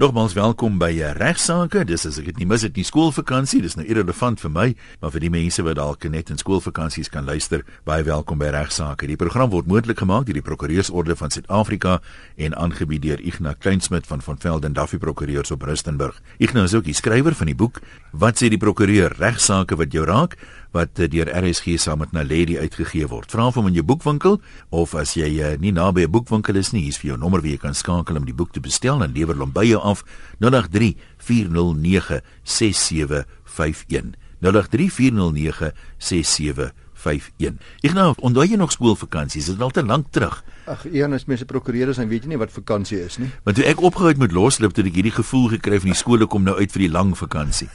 Nogmaals welkom by Regsake. Dis as ek dit nie mis het nie skoolvakansie. Dis nou irrelevant vir my, maar vir die mense wat dalk net in skoolvakansies kan luister, baie welkom by Regsake. Die program word moontlik gemaak deur die Prokureursorde van Suid-Afrika en aangebied deur Ignas Kleinsmid van van Velden Duffy Prokureurs op Rustenburg. Ignas is ook die skrywer van die boek Wat sê die prokureur? Regsake wat jou raak wat eh, deur RSG saam met Naledi uitgegee word. Vra hom in jou boekwinkel of as jy uh, nie naby 'n boekwinkel is nie, hier's vir jou nommer wie jy kan skakel om die boek te bestel en lewer hom by jou af 083 409 6751. 083 409 6751. 51. Ek nou, onthou jy nog skoolvakansies? Dit is al te lank terug. Ag, een as mense prokureurs dan weet jy nie wat vakansie is nie. Want toe ek opgehou het met loslip, het ek hierdie gevoel gekry van die skole kom nou uit vir die lang vakansie.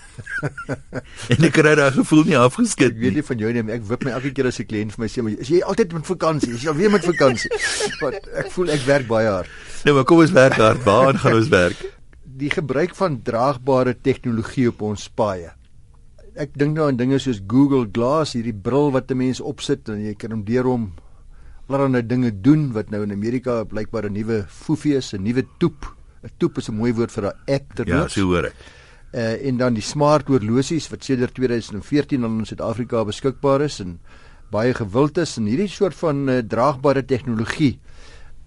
en ek kry daai gevoel nie afgeskit nie. Ek weet nie van jou nie, maar ek wip my elke keer as 'n kliënt vir my sê, "Is jy altyd met vakansie? Is jy alweer met vakansie?" Want ek voel ek werk baie hard. Nee, maar kom ons werk hard. Waar gaan ons werk? Die gebruik van draagbare tegnologie op ons paaie ek dink nou aan dinge soos Google Glass, hierdie bril wat 'n mens opsit en jy kan hom deur hom allerlei dinge doen wat nou in Amerika blykbaar 'n nuwe foefie is, 'n nuwe toep. 'n Toep is 'n mooi woord vir 'n app ter Ja, so hoor ek. Uh en dan die smart horlosies wat sedert 2014 al in Suid-Afrika beskikbaar is en baie gewild is en hierdie soort van uh, draagbare tegnologie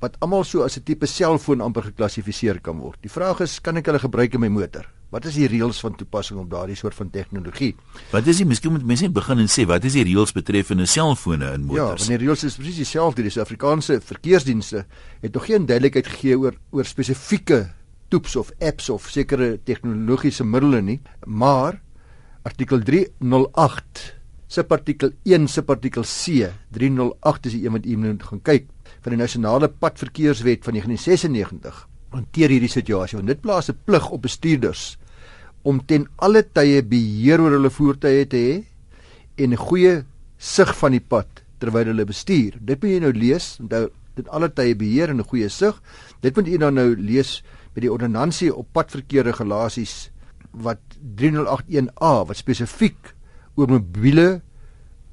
wat almal so as 'n tipe selfoon amper geklassifiseer kan word. Die vraag is, kan ek hulle gebruik in my motor? Wat is die reëls van toepassing op daardie soort van tegnologie? Wat is die miskien moet mense net begin en sê wat is die reëls betreffende selfone in motors? Ja, want die reëls is presies dieselfde. Die Suid-Afrikaanse verkeersdienste het nog geen duidelikheid gegee oor oor spesifieke toeps of apps of sekere tegnologiese middele nie, maar artikel 308 subartikel 1 subartikel C 308 is die een wat u moet gaan kyk van die nasionale padverkeerswet van 1996 hanteer hierdie situasie want dit plaas 'n plig op bestuurders om ten alle tye beheer oor hulle voertuie te hê en 'n goeie sig van die pad terwyl hulle bestuur. Dit moet jy nou lees, onthou ten alle tye beheer en 'n goeie sig. Dit moet jy dan nou lees by die ordonnansie op padverkeer regulasies wat 3081A wat spesifiek oor mobiele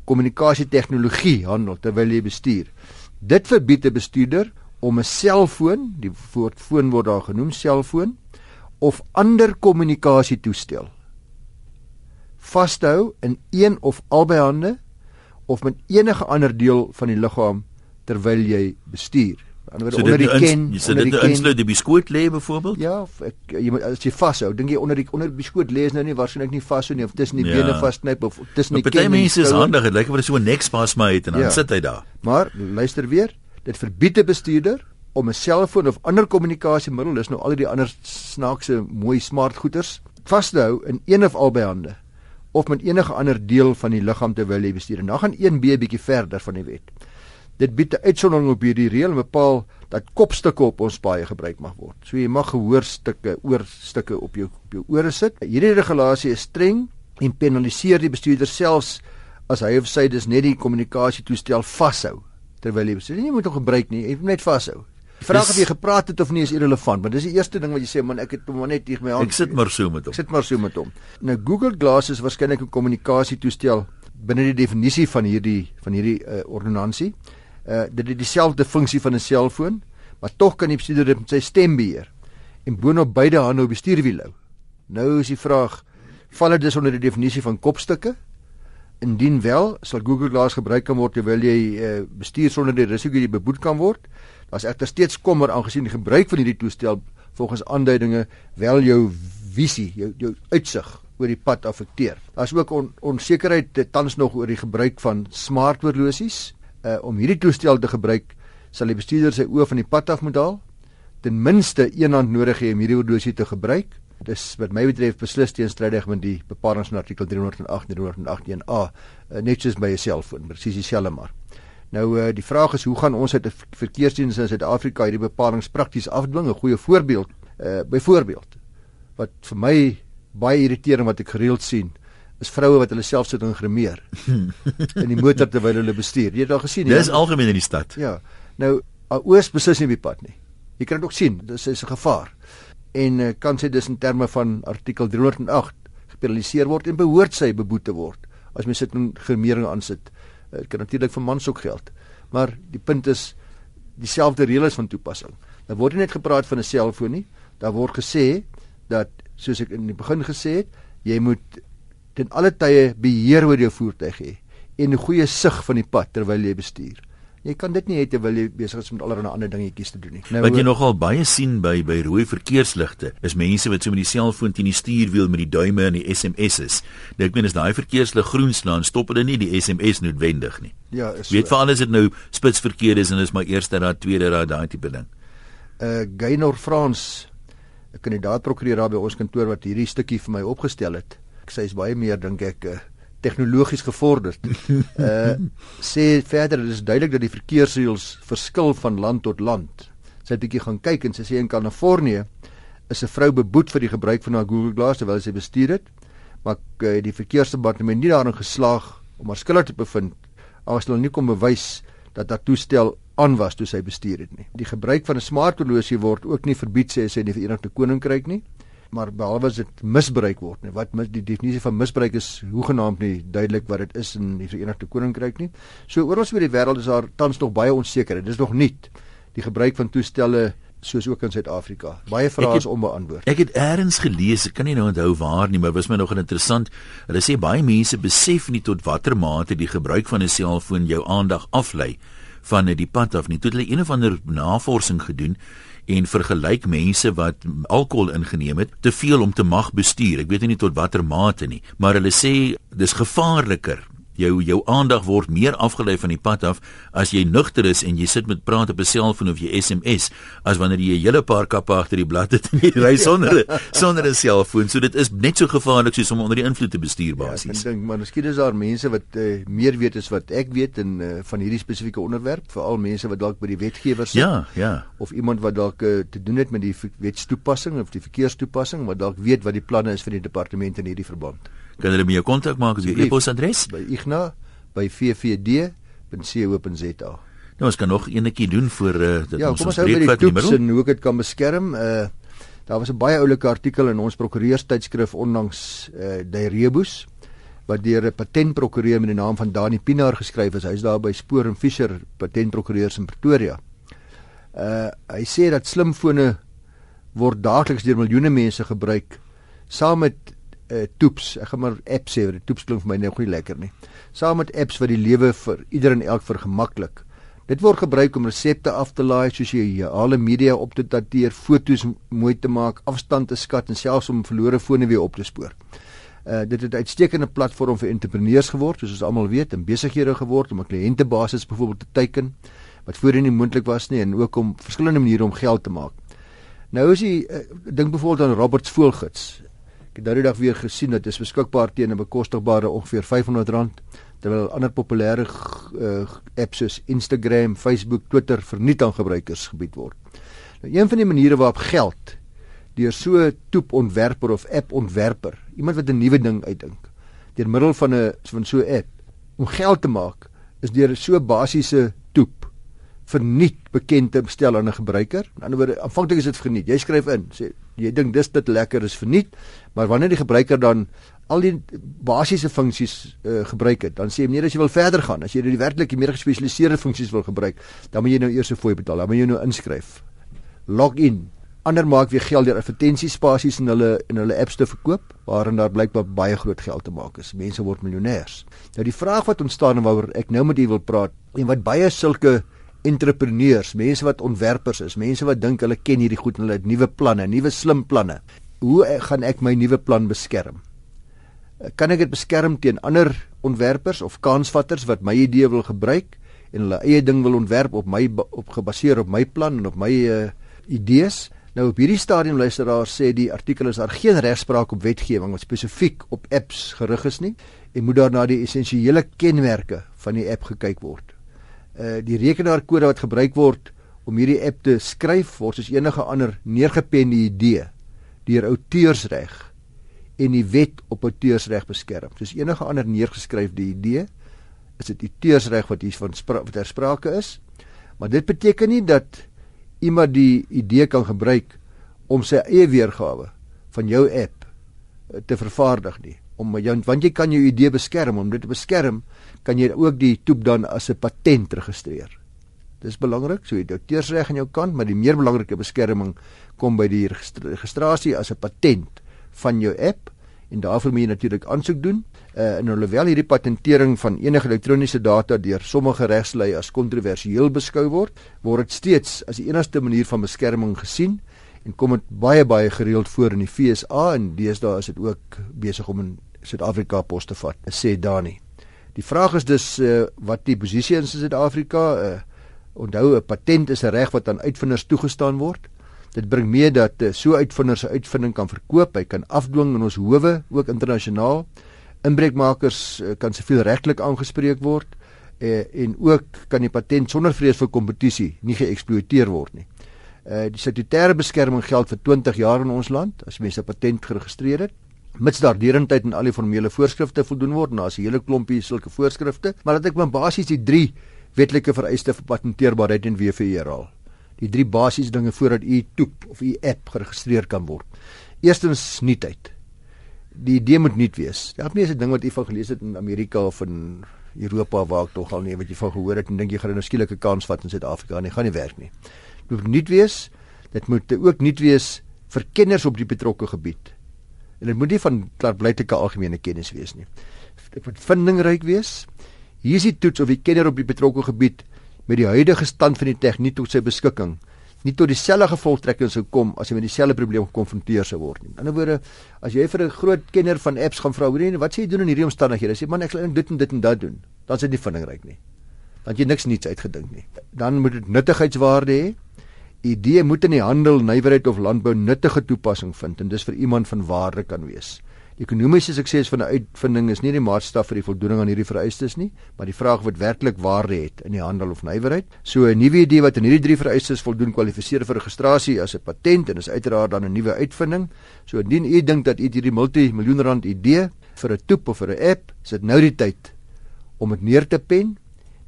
kommunikasie tegnologie handel terwyl jy bestuur. Dit verbied 'n bestuurder om 'n selfoon, die woord foon word daar genoem, selfoon of ander kommunikasietoestel vas te hou in een of albei hande of met enige ander deel van die liggaam terwyl jy bestuur. Aan die ander kant ken, jy sê dit insluit die biskoot lê byvoorbeeld? Ja, ek jy moet as jy vashou, dink jy onder die onder die biskoot lê is nou nie waarskynlik nie vas nie of tussen die ja. bene vasknyp of tussen die ken. Party mense is handig, dit lyk of hulle so 'n nekspas maar het en dan ja. sit hy daar. Maar luister weer, dit verbied 'n bestuurder om 'n selfoon of ander kommunikasiemiddel, dis nou al die ander snaakse mooi smart goeders, vas te hou in een of albei hande of met enige ander deel van die liggaam terwyl jy bestuur. En dan gaan 1B bietjie verder van die wet. Dit bied 'n uitsondering op hierdie reël en bepaal dat kopstukke op ons paaie gebruik mag word. So jy mag gehoorstukke, oorstukke op jou op jou ore sit. Hierdie regulasie is streng en penaliseer die bestuurder selfs as hy of sy dis net die kommunikasietoestel vashou terwyl jy bestuur. Jy moet hom gebruik nie, jy moet net vashou. Die vraag of jy gepraat het of nie is irrelevant, want dis die eerste ding wat jy sê, man, ek het hom net hier my hand. Ek sit maar so met hom. Ek sit maar so met hom. Nou Google Glass is waarskynlik 'n kommunikasietoestel binne die definisie van hierdie van hierdie uh, ordonnansie. Uh dit het dieselfde funksie van 'n selfoon, maar tog kan die bestuurder dit met sy stem beheer en boonop beide hande op die stuurwiel hou. Nou is die vraag, val dit dus onder die definisie van kopstukke? Indien wel, sal Google Glass gebruik kan word terwyl jy uh, bestuur sonder die risiko jy beboet kan word. Daar's egter steeds kommer aangesien die gebruik van hierdie toestel volgens aanduidinge wel jou visie, jou jou uitsig oor die pad affekteer. Daar's ook on, onsekerheid tans nog oor die gebruik van smart horlosies. Uh om hierdie toestel te gebruik, sal die bestuurder sy oë van die pad af moet haal. Ten minste een hand nodig hê om hierdie horlosie te gebruik. Dis wat my betref beslis teenstrydig met die bepalinge van artikel 308 en 381A, uh, net soos by 'n selfoon, presies dieselfde maar. Nou uh, die vraag is hoe gaan ons uit 'n verkeersdiens in Suid-Afrika hierdie bepalinge prakties afdwing? 'n Goeie voorbeeld, uh, byvoorbeeld wat vir my baie irriterend wat ek gereeld sien, is vroue wat hulle self sit en grimeer in die motor terwyl hulle bestuur. Jy het al gesien, dis algemeen in die stad. Ja. Nou, oos beslis nie op die pad nie. Jy kan dit ook sien, dis is 'n gevaar. En uh, kan sê dis in terme van artikel 308 gepenaliseer word en behoort sy beboete word as mens sit in grimering aansit. Dit uh, kan natuurlik vir mans ook geld. Maar die punt is dieselfde reëls van toepassing. Daar word nie net gepraat van 'n selfoon nie, daar word gesê dat soos ek in die begin gesê het, jy moet ten alle tye beheer oor jou voertuig hê en 'n goeie sig van die pad terwyl jy bestuur. Jy kan dit nie hê terwyl jy besig is met allerlei ander dingetjies te doen nie. Nou, wat jy nogal baie sien by by rooi verkeersligte is mense wat so met die selfoon teen die stuurwiel met die duime en die SMS's. Nou ek meen as daai verkeerslig groen staan, stop hulle nie die SMS noodwendig nie. Ja, is so. Weet veral as dit nou spitsverkeer is en is maar eerste raad, tweede raad, daai tipe ding. Uh Gaynor Frans, 'n kandidaat prokureur daar by ons kantoor wat hierdie stukkie vir my opgestel het sy is baie meer dink ek uh, tegnologies gevorderd. Uh sê verder dit is duidelik dat die verkeersreëls verskil van land tot land. Sy het bietjie gaan kyk en sy sê in Kalifornië is 'n vrou beboet vir die gebruik van haar Google Glass terwyl sy bestuur het, maar uh, die verkeersdepartement nie daarin geslaag om haar skuldig te bevind as hulle nie kon bewys dat haar toestel aan was toe sy bestuur het nie. Die gebruik van 'n smarthorlosie word ook nie verbied sê sy in die Verenigde Koninkryk nie maar behalwe as dit misbruik word nie wat die definisie van misbruik is hoegenaamd nie duidelik wat dit is in die Verenigde Koninkryk nie. So oral oor die wêreld is daar tans nog baie onsekerheid. Dis nog nie die gebruik van toestelle soos ook in Suid-Afrika. Baie vrae is onbeantwoord. ek het eers gelees ek kan nie nou onthou waar nie maar was my nog interessant hulle sê baie mense besef nie tot watter mate die gebruik van 'n selfoon jou aandag aflei van die pad af nie. Toe hulle een of ander navorsing gedoen en vergelyk mense wat alkohol ingeneem het te veel om te mag bestuur. Ek weet nie tot watter mate nie, maar hulle sê dis gevaarliker jou jou aandag word meer afgelei van die pad af as jy nugter is en jy sit met praat op 'n selfoon of jy SMS as wanneer jy 'n hele paar kappe agter die blad het en jy ry sonder sonder 'n selfoon. So dit is net so gevaarlik soos om onder die invloed te bestuur basies. Ja, ek dink maar miskien is daar mense wat uh, meer weet as wat ek weet in uh, van hierdie spesifieke onderwerp, veral mense wat dalk by die wetgewers sit. Ja, ja. Of iemand wat dalk uh, te doen het met die wetstoepassing of die verkeerstoepassing wat dalk weet wat die planne is vir die departement in hierdie verband kan hulle met jou kontak maak as jy e-posadres by igna by vvd.co.za. Nou ons kan nog eenetjie doen vir uh, dat ja, ons ons breek die toets en hoe ek dit kan beskerm. Uh daar was 'n baie oulike artikel in ons prokureurstydskrif onlangs uh die Rebus wat deur 'n patentprokureur met die naam van Dani Pinaar geskryf is. Hy's daar by Spoor en Fisher patentprokureurs in Pretoria. Uh hy sê dat slimfone word daagliks deur miljoene mense gebruik saam met uh, toeps. Ek gaan maar apps sê, want toeps klink vir my nou nie lekker nie. Saam met apps wat die lewe vir ieder en elk vergemaklik. Dit word gebruik om resepte af te laai, soos jy alle media op te dateer, foto's mooi te maak, afstand te skat en selfs om verlore fone weer op te spoor. Uh dit het 'n uitstekende platform vir entrepreneurs geword, soos ons almal weet, en besighede geword om 'n kliëntebasis byvoorbeeld te teiken wat voorheen nie moontlik was nie en ook om verskillende maniere om geld te maak. Nou is jy uh, dink byvoorbeeld aan Roberts Voelgids. Ek het nou die dag weer gesien dat dit beskikbaar teen 'n bekostigbare ongeveer R500 terwyl ander populêre uh, apps soos Instagram, Facebook, Twitter verniet aan gebruikers gebied word. Nou een van die maniere waarop geld deur so toep ontwerper of app ontwerper, iemand wat 'n nuwe ding uitdink, deur middel van 'n van so 'n app om geld te maak, is deur so basiese toep verniet bekend te stel aan 'n gebruiker. In ander woorde, aanvanklik is dit verniet. Jy skryf in, sê jy dink dis dit lekker is verniet, maar wanneer die gebruiker dan al die basiese funksies uh, gebruik het, dan sê hy meneer as jy wil verder gaan, as jy die werklik die meer gespesialiseerde funksies wil gebruik, dan moet jy nou eers 'n fooi betaal, dan moet jy nou inskryf. Login. Ander maak weer geld deur advertensiespasies in hulle in hulle apps te verkoop, waarin daar blykbaar baie groot geld te maak is. Mense word miljonêers. Nou die vraag wat ontstaan en waaroor ek nou met u wil praat, en wat baie sulke entrepreneurs, mense wat ontwerpers is, mense wat dink hulle ken hierdie goed en hulle het nuwe planne, nuwe slim planne. Hoe gaan ek my nuwe plan beskerm? Kan ek dit beskerm teen ander ontwerpers of kansvatters wat my idee wil gebruik en hulle eie ding wil ontwerp op my op gebaseer op my plan en op my uh, idees? Nou op hierdie stadium luisteraars sê die artikel is daar geen regspraak op wetgewing wat spesifiek op apps gerig is nie en moet daar na die essensiële kenmerke van die app gekyk word. Uh, die rekenaarkode wat gebruik word om hierdie app te skryf word soos enige ander neergepende idee deur outeursreg en die wet op outeursreg beskerm. Soos enige ander neergeskryfde idee is dit outeursreg wat hier van wat ter sprake is. Maar dit beteken nie dat iemand die idee kan gebruik om sy eie weergawe van jou app uh, te vervaardig nie om jou want jy kan jou idee beskerm om dit te beskerm kan jy ook die toep dan as 'n patent registreer. Dis belangrik, so jy het auteursreg aan jou kant, maar die meer belangrike beskerming kom by die registrasie as 'n patent van jou app en daarvoor moet jy natuurlik aansoek doen. Uh, en alhoewel hierdie patentering van enige elektroniese data deur sommige regslei as kontroversieel beskou word, word dit steeds as die enigste manier van beskerming gesien en kom dit baie baie gereeld voor in die FSA en deesdae is dit ook besig om in Suid-Afrika pos te vat, sê Dani. Die vraag is dus uh, wat die posisie is in Suid-Afrika. Uh, onthou 'n patent is 'n reg wat aan uitvinders toegestaan word. Dit bring mee dat uh, so uitvinders se uitvinding kan verkoop, hy kan afdwing in ons howe, ook internasionaal. Inbreukmakers uh, kan siviel regtelik aangespreek word uh, en ook kan die patent sonder vrees vir kompetisie nie geëksploiteer word nie. Uh die statutêre beskerming geld vir 20 jaar in ons land as mense 'n patent geregistreer het. Mits daar derentyd aan al die formele voorskrifte voldoen word, nou as 'n hele klompie sulke voorskrifte, maar dat ek maar basies die 3 wetlike vereistes vir patenteerbaarheid en WVE al. Die 3 basiese dinge voordat u toep of u app geregistreer kan word. Eerstens nuutheid. Die idee moet nuut wees. Daar is nie 'n ding wat u van gelees het in Amerika of in Europa waar ek tog al nie wat jy van gehoor het en dink jy gaan nou skielik 'n kans vat in Suid-Afrika nie, gaan nie werk nie moet nuut wees. Dit moet ook nuut wees vir kenners op die betrokke gebied. En dit moet nie van klaarblyklike algemene kennis wees nie. Dit moet vindingryk wees. Hier is die toets of die kenner op die betrokke gebied met die huidige stand van die tegniek tot sy beskikking nie tot dieselfde gevolgtrekking sou kom as hy met dieselfde probleem gekonfronteer sou word nie. In ander woorde, as jy vir 'n groot kenner van apps gaan vra, "Hoerie, wat sê jy doen in hierdie omstandighede?" sê man, "Ek sal dit en dit en dat doen." Dan is dit nie vindingryk nie. Dan jy niks nuuts uitgedink nie. Dan moet dit nuttigheidswaarde hê idee moet in die handel, nywerheid of landbou nuttige toepassing vind en dis vir iemand van waarde kan wees. Die ekonomiese sukses van 'n uitvinding is nie die maatstaf vir die voldoening aan hierdie vereistes nie, maar die vraag wat werklik waarde het in die handel of nywerheid. So 'n nuwe idee wat aan hierdie drie vereistes voldoen kwalifiseer vir registrasie as 'n patent en is uiteraard dan 'n nuwe uitvinding. So indien u dink dat u hierdie multimiljoen rand idee vir 'n toep of vir 'n app, is dit nou die tyd om dit neer te pen,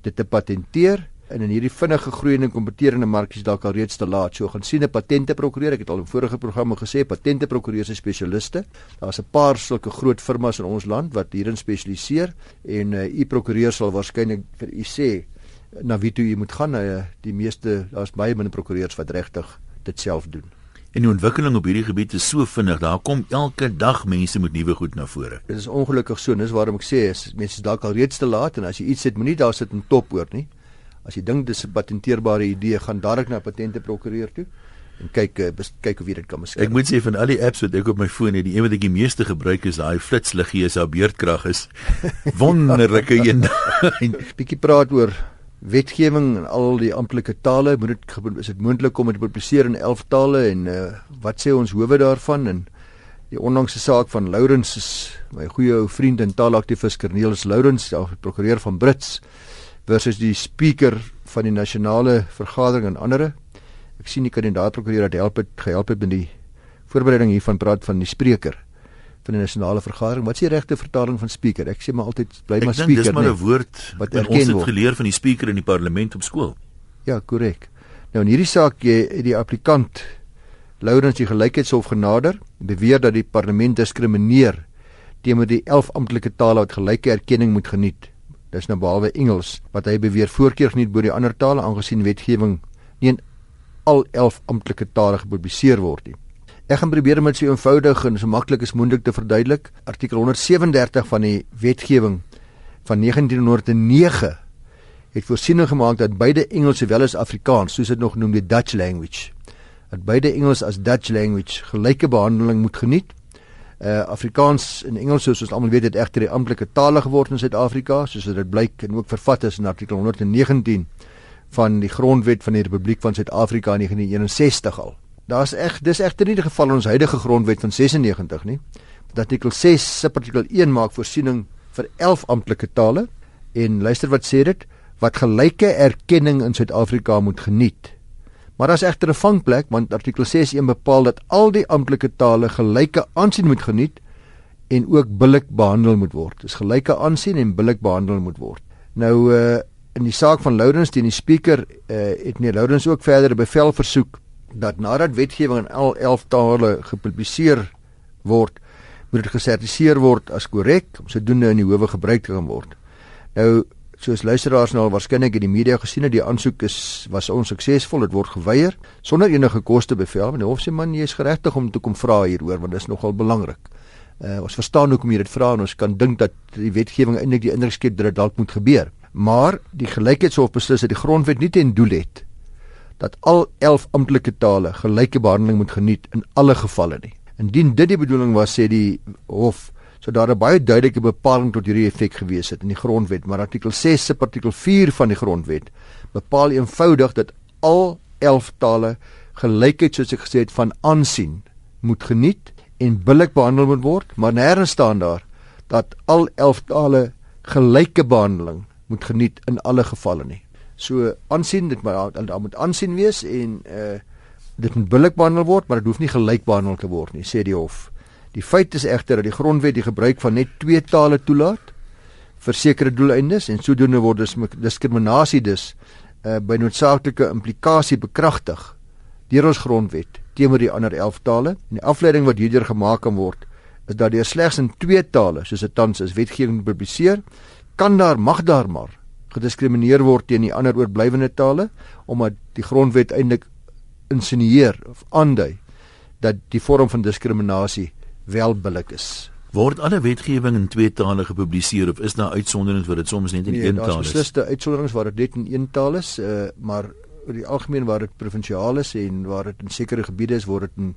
dit te patenteer en in hierdie vinnige groeiende kompeterende markies dalk al reeds te laat. So gaan sien 'n patenteprokureur, ek het al in vorige programme gesê, patenteprokureurs is spesialiste. Daar's 'n paar sulke groot firmas in ons land wat hierin spesialiseer en uh, u prokureur sal waarskynlik vir u sê na wie toe u moet gaan. Uh, die meeste daar's baie min prokureurs wat regtig dit self doen. En die ontwikkeling op hierdie gebied is so vinnig. Daar kom elke dag mense met nuwe goed na vore. Dit is ongelukkig so, dis waarom ek sê is mense dalk al reeds te laat en as jy iets het, moenie daar sit en top oor nie as jy dink dis 'n patenteerbare idee, gaan dadelik na 'n patenteprokureur toe en kyk uh, kyk of jy dit kan beskerm. Ek moet sê van al die apps wat ek op my foon het, die een wat ek die meeste gebruik is daai flitsliggie is haar beerdkrag is wonderlike een. Bietjie praat oor wetgewing en al die amptelike tale, moet dit is dit moontlik om dit te publiseer in 11 tale en uh, wat sê ons howe daarvan en die onlangse saak van Lourens is my goeie ou vriend en taalaktivis Cornelis Lourens, die prokureur van Brits versus die speaker van die nasionale vergadering en ander. Ek sien die kandidaat prokureur dat help het gehelp het met die voorbereiding hiervan praat van die spreker van die nasionale vergadering. Wat is die regte vertaling van speaker? Ek sê maar altyd bly maar speaker. Dis maar 'n woord wat ons het geleer van die speaker in die parlement op skool. Ja, korrek. Nou in hierdie saak jy die applikant Lourens die gelykheidshof genader beweer dat die parlement diskrimineer teenoor die 11 amptelike tale wat gelyke erkenning moet geniet dis nou behalwe Engels wat hy beweer voorkeur geniet bo die ander tale aangesien wetgewing nie in al 11 amptelike tale gepubliseer word nie. Ek gaan probeer om dit so eenvoudig en so maklik as moontlik te verduidelik. Artikel 137 van die wetgewing van 1909 het voorsiening gemaak dat beide Engels sowel as Afrikaans, soos dit nog genoem die Dutch language, dat beide Engels as Dutch language gelyke behandeling moet geniet uh Afrikaans en Engels soos ons almal weet het egter die amptelike tale geword in Suid-Afrika soos dit blyk en ook vervat is in artikel 119 van die grondwet van die Republiek van Suid-Afrika in 1961 al. Daar's eg dis egter nie die geval in ons huidige grondwet van 96 nie. Artikel 6 subartikel 1 maak voorsiening vir 11 amptelike tale en luister wat sê dit wat gelyke erkenning in Suid-Afrika moet geniet. Maar daar's egter 'n vangplek want artikel 6.1 bepaal dat al die amptelike tale gelyke aansien moet geniet en ook billik behandel moet word. Dis gelyke aansien en billik behandel moet word. Nou uh in die saak van Lourens teen die spreker uh het meneer Lourens ook verder 'n bevel versoek dat nadat wetgewing in al 11 tale gepubliseer word, moet dit gesertifiseer word as korrek om sodoende in die howe gebruik te kan word. Nou soos luisteraars nou waarskynlik in die media gesien het, die aansoek is was onsuksesvol, dit word geweier sonder enige koste bevel. En die hof sê man, jy is geregtig om te kom vra hieroor want dit is nogal belangrik. Uh, ons verstaan hoekom jy dit vra en ons kan dink dat die wetgewing eintlik die indruk skep dat dit dalk moet gebeur. Maar die gelykheidshof beslis dat die grondwet nie ten doel het dat al 11 amptelike tale gelyke behandeling moet geniet in alle gevalle nie. Indien dit die bedoeling was sê die hof sou daar 'n baie duidelike bepaling tot hierdie effek gewees het in die grondwet, maar artikel 6 se artikel 4 van die grondwet bepaal eenvoudig dat al 11 tale gelykheid soos ek gesê het van aansien moet geniet en billik behandel moet word, maar nêrens staan daar dat al 11 tale gelyke behandeling moet geniet in alle gevalle nie. So aansien dit maar daar moet aansien wees en uh dit moet billik behandel word, maar dit hoef nie gelyk behandel te word nie, sê die hof. Die feit is egter dat die grondwet die gebruik van net twee tale toelaat vir sekere doeleindes en sodoende word dus diskriminasie dus uh by noodsaaklike implikasie bekragtig deur ons grondwet teenoor die ander 11 tale. En die afleiding wat hierdeur gemaak kan word is dat deur slegs in twee tale soos dit tans is wetgewing publiseer, kan daar mag daar maar gediskrimineer word teen die ander oorblywende tale omdat die grondwet eintlik insinieer of aandui dat die vorm van diskriminasie wel billik is. Word alle wetgewing in twee tale gepubliseer of is daar uitsonderings waar dit soms net in nee, een taal is? Nee, daar is besliste uitsonderings waar dit net in een taal is, uh, maar oor die algemeen waar dit provinsiaal is en waar dit in sekere gebiede is, word dit in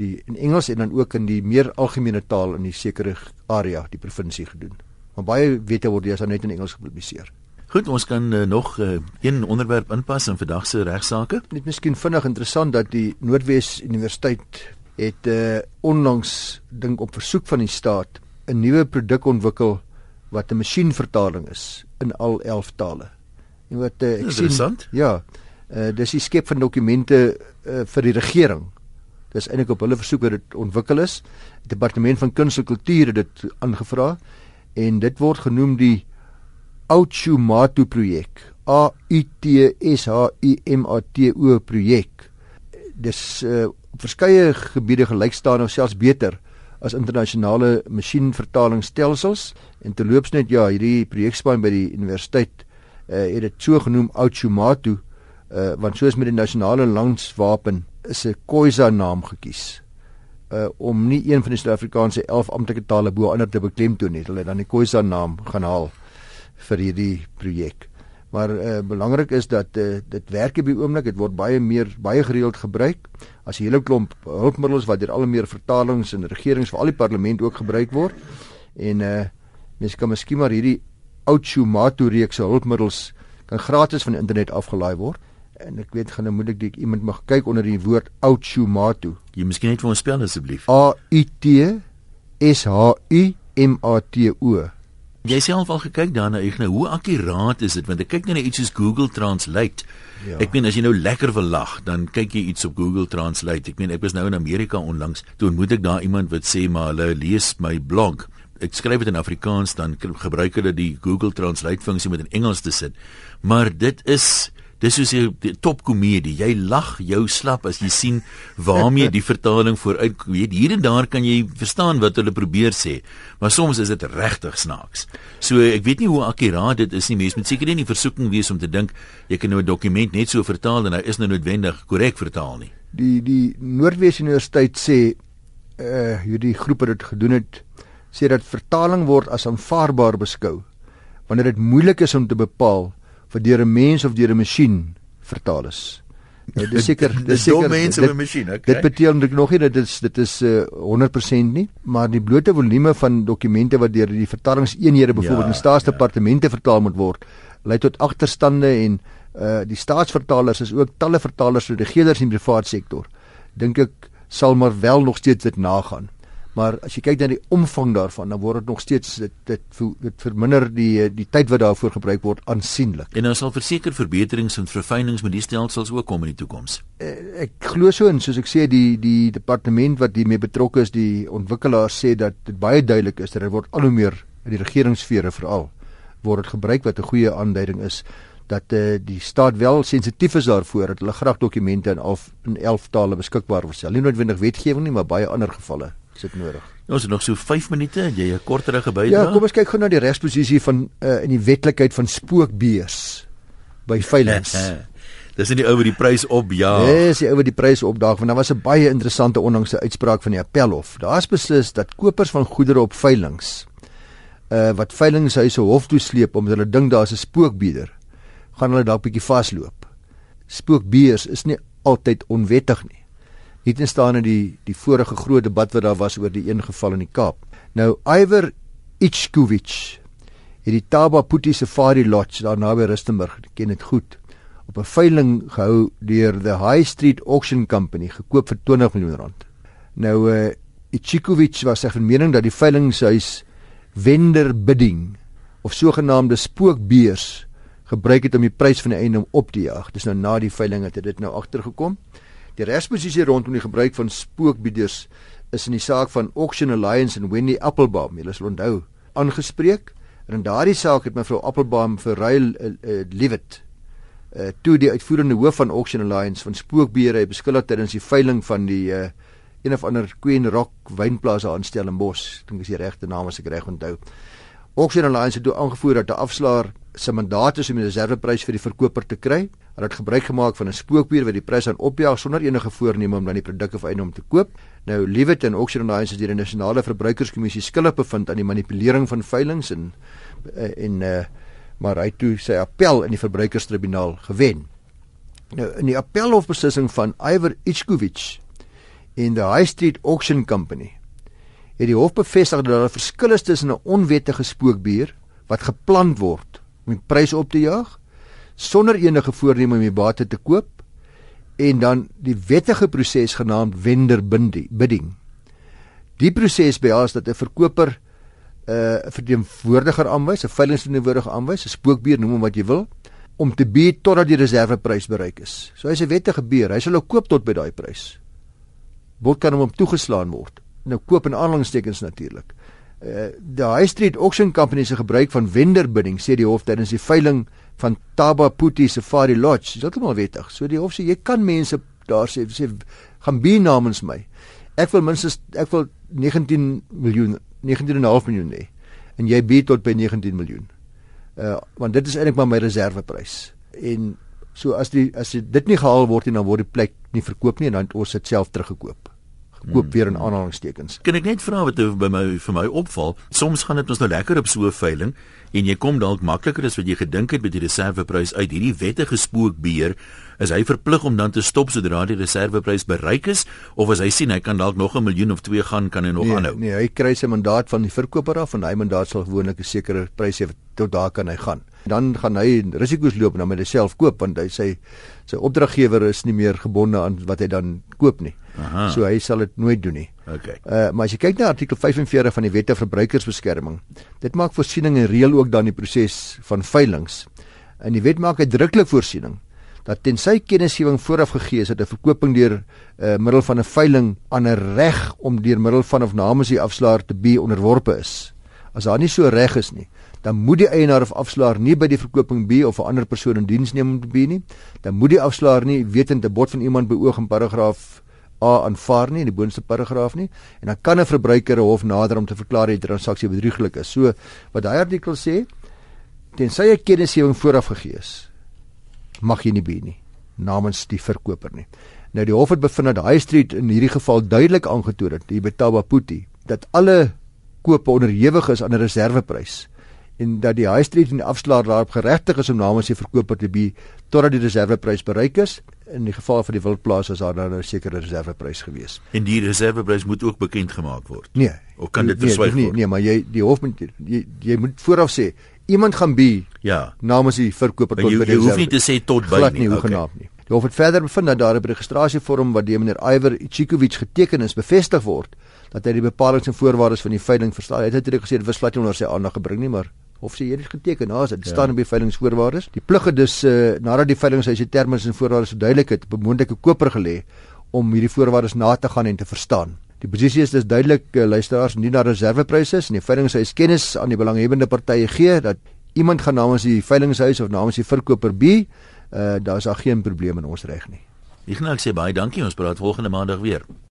die in Engels en dan ook in die meer algemene taal in die sekere area, die provinsie gedoen. Maar baie wette word eers net in Engels gepubliseer. Goed, ons kan uh, nog uh, een onderwerp inpas in vandag se regsaake. Net miskien vinnig interessant dat die Noordwes Universiteit het uh, onlangs dink op versoek van die staat 'n nuwe produk ontwikkel wat 'n masjienvertaling is in al 11 tale. En wat uh, ek sien Ja. Uh, dis die skep van dokumente uh, vir die regering. Dis eintlik op hulle versoek dat dit ontwikkel is. Die departement van kuns en kultuur het dit aangevra en dit word genoem die Auchumato projek. A U T S H U M A T O projek. Dis uh, op verskeie gebiede gelyk staan of selfs beter as internasionale masjienvertalingsstelsels en terloops net ja, hierdie projekspan by die universiteit uh, het dit so genoem Auchumato uh, want soos met die nasionale landswapen is 'n Khoisa naam gekies uh om nie een van die Suid-Afrikaanse 11 amptelike tale bo ander te beklemtoon nie. Hulle dan die Khoisa naam gaan haal vir hierdie projek. Maar uh, belangrik is dat uh, dit werk op die oomblik, dit word baie meer baie gereeld gebruik. As 'n hele klomp hulpmiddels wat deur al meer vertalings en regerings vir al die parlement ook gebruik word. En uh mense kan miskien maar hierdie Ouchumato reeks hulpmiddels kan gratis van die internet afgelaai word. En ek weet gaan nou moet ek dik iemand mag kyk onder die woord Ouchumato. Jy miskien net vir ons spel asseblief. A U T S H U M A T O. Jy self al gekyk daarna nou hoe akkuraat is dit want ek kyk nou na iets soos Google Translate. Ja. Ek meen as jy nou lekker wil lag, dan kyk jy iets op Google Translate. Ek meen ek was nou in Amerika onlangs, toe ontmoet ek daar iemand wat sê maar hulle lees my blog. Ek skryf dit in Afrikaans dan gebruik hulle die Google Translate funksie om dit in Engels te sit. Maar dit is Dis soos 'n topkomedie. Jy lag jou slap as jy sien waarmee die vertaling vooruit weet. Hier en daar kan jy verstaan wat hulle probeer sê, maar soms is dit regtig snaaks. So ek weet nie hoe akkuraat dit is nie. Mense moet seker nie die versoeking wees om te dink jy kan nou 'n dokument net so vertaal en hy is nou noodwendig korrek vertaal nie. Die die Noordwes Universiteit sê uh hierdie groep wat dit gedoen het sê dat vertaling word as aanvaarbaar beskou wanneer dit moeilik is om te bepaal vir deur 'n mens of deur 'n masjien vertaal is. Nou, dis seker dis seker mense met 'n masjien, okay. Dit beteken ek nog nie dat dit is dit is uh, 100% nie, maar die blote volume van dokumente wat deur die vertalingseenhede byvoorbeeld ja, in staatsdepartemente ja. vertaal moet word, lei tot agterstande en uh die staatsvertalers is ook talle vertalers vir regerders in die private sektor. Dink ek sal maar wel nog steeds dit nagaan maar as jy kyk na die omvang daarvan dan word dit nog steeds dit dit, dit verminder die die tyd wat daarvoor gebruik word aansienlik. En ons sal verseker verbeterings en verfynings met die stelsels ook kom in die toekoms. Eh, ek glo so en soos ek sê die die departement wat hiermee betrokke is, die ontwikkelaars sê dat dit baie duidelik is dat dit word al hoe meer in die regeringssfere veral word dit gebruik wat 'n goeie aanduiding is dat uh, die staat wel sensitief is daarvoor dat hulle graag dokumente in al in 11 tale beskikbaar wil stel. Nie noodwendig wetgewing nie, maar baie ander gevalle is dit nodig. Ons het nog so 5 minute, jy 'n korterige bydrae. Ja, kom ons kyk gou na die regsposisie van uh, in die wetlikheid van spookbeers by veilinge. Dis nie die ou wat die prys opjaag. Dis die ou wat die pryse opdaag want daar was 'n baie interessante onlangse uitspraak van die Appelhof. Daar's beslis dat kopers van goedere op veilinge uh wat veilinghuise hof toe sleep omdat hulle dink daar's 'n spookbieder, gaan hulle dalk bietjie vasloop. Spookbeers is nie altyd onwettig nie. Hier te staan in die die vorige groot debat wat daar was oor die een geval in die Kaap. Nou Iver Ichkovic het die Taba Puti Safari Lodge daar naby Rustenburg, ken dit goed, op 'n veiling gehou deur the High Street Auction Company gekoop vir 20 miljoen rand. Nou uh Ichkovic was sy mening dat die veilinghuis vendor bidding of sogenaamde spookbeers gebruik het om die prys van die eiendom op te jaag. Dis nou na die veiling het dit nou agtergekom. Die regsposisie rondom die gebruik van spookbieders is in die saak van Auction Alliance en Wendy Applebaum, julle sal onthou, aangespreek. En in daardie saak het mevrou Applebaum vir Rail uh, uh, Lewitt uh, toe die uitvoerende hoof van Auction Alliance van spookbeere beskuldig tydens die veiling van die uh, een of ander Queen Rock wynplaas aan Stellenbosch. Ek dink is die regte naam as ek reg onthou. Auction Alliance het toe aangevoer dat 'n afslaer se mandaat is om die reserveprys vir die verkoper te kry. Hulle het gebruik gemaak van 'n spookbeer wat die prys aan opjaag sonder enige voorneme om dan die produk of eiendom te koop. Nou Lewitt en Auction Alliance is deur die Nasionale Verbruikerskommissie skuldig bevind aan die manipulering van veilinge en eh, en uh, maar hy het toe sy appel in die verbruikerstribunaal gewen. Nou in die appelhofbeslissing van Iver Ichkovic in the High Street Auction Company het die hof bevestig dat daar 'n verskil is tussen 'n onwettige spookbier wat geplant word om die pryse op te jaag sonder enige voorneme om die bate te koop en dan die wettige proses genaamd vendor bidding. Die proses behels dat 'n verkoper 'n uh, verteenwoordiger aanwys, 'n veilingsverteenwoordiger aanwys, 'n spookbier noem hom wat jy wil, om te bied totdat die reserveprys bereik is. So hy's 'n wettige beer, hy sal ook koop tot by daai prys word kan hom toegeslaan word. Nou koop en aanhalingstekens natuurlik. Uh die High Street Auction Company se gebruik van vendor bidding sê die hof tydens die veiling van Taba Puti Safari Lodge. Dis heeltemal wettig. So die hof sê jy kan mense daar sê sê gaan bi namens my. Ek wil minstens ek wil 19 miljoen 19.5 miljoen hê en jy bied tot by 19 miljoen. Uh want dit is eintlik maar my reserveprys. En so as die as dit nie gehaal word nie dan word die plek nie verkoop nie en dan ons dit self teruggekoop koop hmm. weer in aanhalingstekens. Kan ek net vra wat by my vir my opval? Soms gaan dit ons nou lekker op so 'n veiling en jy kom dalk makliker as wat jy gedink het met die reserveprys uit. Hierdie wettige spookbeer, is hy verplig om dan te stop sodra die reserveprys bereik is of as hy sien hy kan dalk nog 'n miljoen of 2 gaan kan hy nog nee, aanhou? Nee, hy kry sy mandaat van die verkoper af en hy mandaat sal gewoonlik 'n sekere prys hê tot daar kan hy gaan. Dan gaan hy risiko's loop en dan moet hy self koop want hy sê sy opdraggewer is nie meer gebonde aan wat hy dan koop nie. Aha. So hy sal dit nooit doen nie. Okay. Uh maar as jy kyk na artikel 45 van die Wet op Verbruikersbeskerming, dit maak voorsiening en reël ook dan die proses van veilinge. En die wet maak uitdruklik voorsiening dat tensy kennisgewing vooraf gegee is dat 'n verkoping deur uh middel van 'n veiling aan 'n reg om deur middel van of namens die afslaer te be onderworpe is. As daar nie so reg is nie, dan moet die eienaar of afslaer nie by die verkoping be of 'n ander persoon in diens neem om te be nie. Dan moet die afslaer nie wetend 'n bod van iemand beoog in paragraaf A aanvaar nie in die boonste paragraaf nie en dan kan 'n verbruiker 'n hof nader om te verklaar die transaksie bedrieglik is. So wat daai artikel sê, tensy 'n kennisgewing vooraf gegee is, mag jy nie be nie namens die verkoper nie. Nou die hof het bevind dat High Street in hierdie geval duidelik aangetoon het, die Betabaputi, dat alle kope onderhewig is aan 'n reserveprys en dat die High Street en die afslaer daarop geregtig is om namens die verkoper te be totdat die reserveprys bereik is in die geval van die wildplaas is daar dan 'n sekere reserveprys gewees. En die reserveprys moet ook bekend gemaak word. Nee. Of kan dit nee, verswyg nee, word? Nee, nee, maar jy die hof moet jy, jy moet vooraf sê iemand gaan bi. Ja. Namens die verkoper tot by die Jy hoef nie te sê tot by nie, hoegenaamd nie. Die hof het verder bevind dat daar 'n registrasievorm wat deur meneer Iver Ichikovic geteken is bevestig word dat hy die bepalinge en voorwaardes van die veiling verstaan. Hy het natuurlik gesê dit was glad nie onder sy aandag gebring nie, maar of sê jy dit geteken. Nou as dit ja. staan in die veilingsvoorwaardes die plig het dus uh, nadat die veilingshuis se terme en voorwaardes verduidelik het bemoontlike koper gelê om hierdie voorwaardes na te gaan en te verstaan. Die posisie is dus duidelik uh, luisteraars nie na reservepryse en die veilingshuis kennis aan die belanghebbende partye gee dat iemand gaan namens die veilingshuis of namens die verkoper be uh, daar's daar geen probleem in ons reg nie. Ignas sê baie dankie. Ons praat volgende maandag weer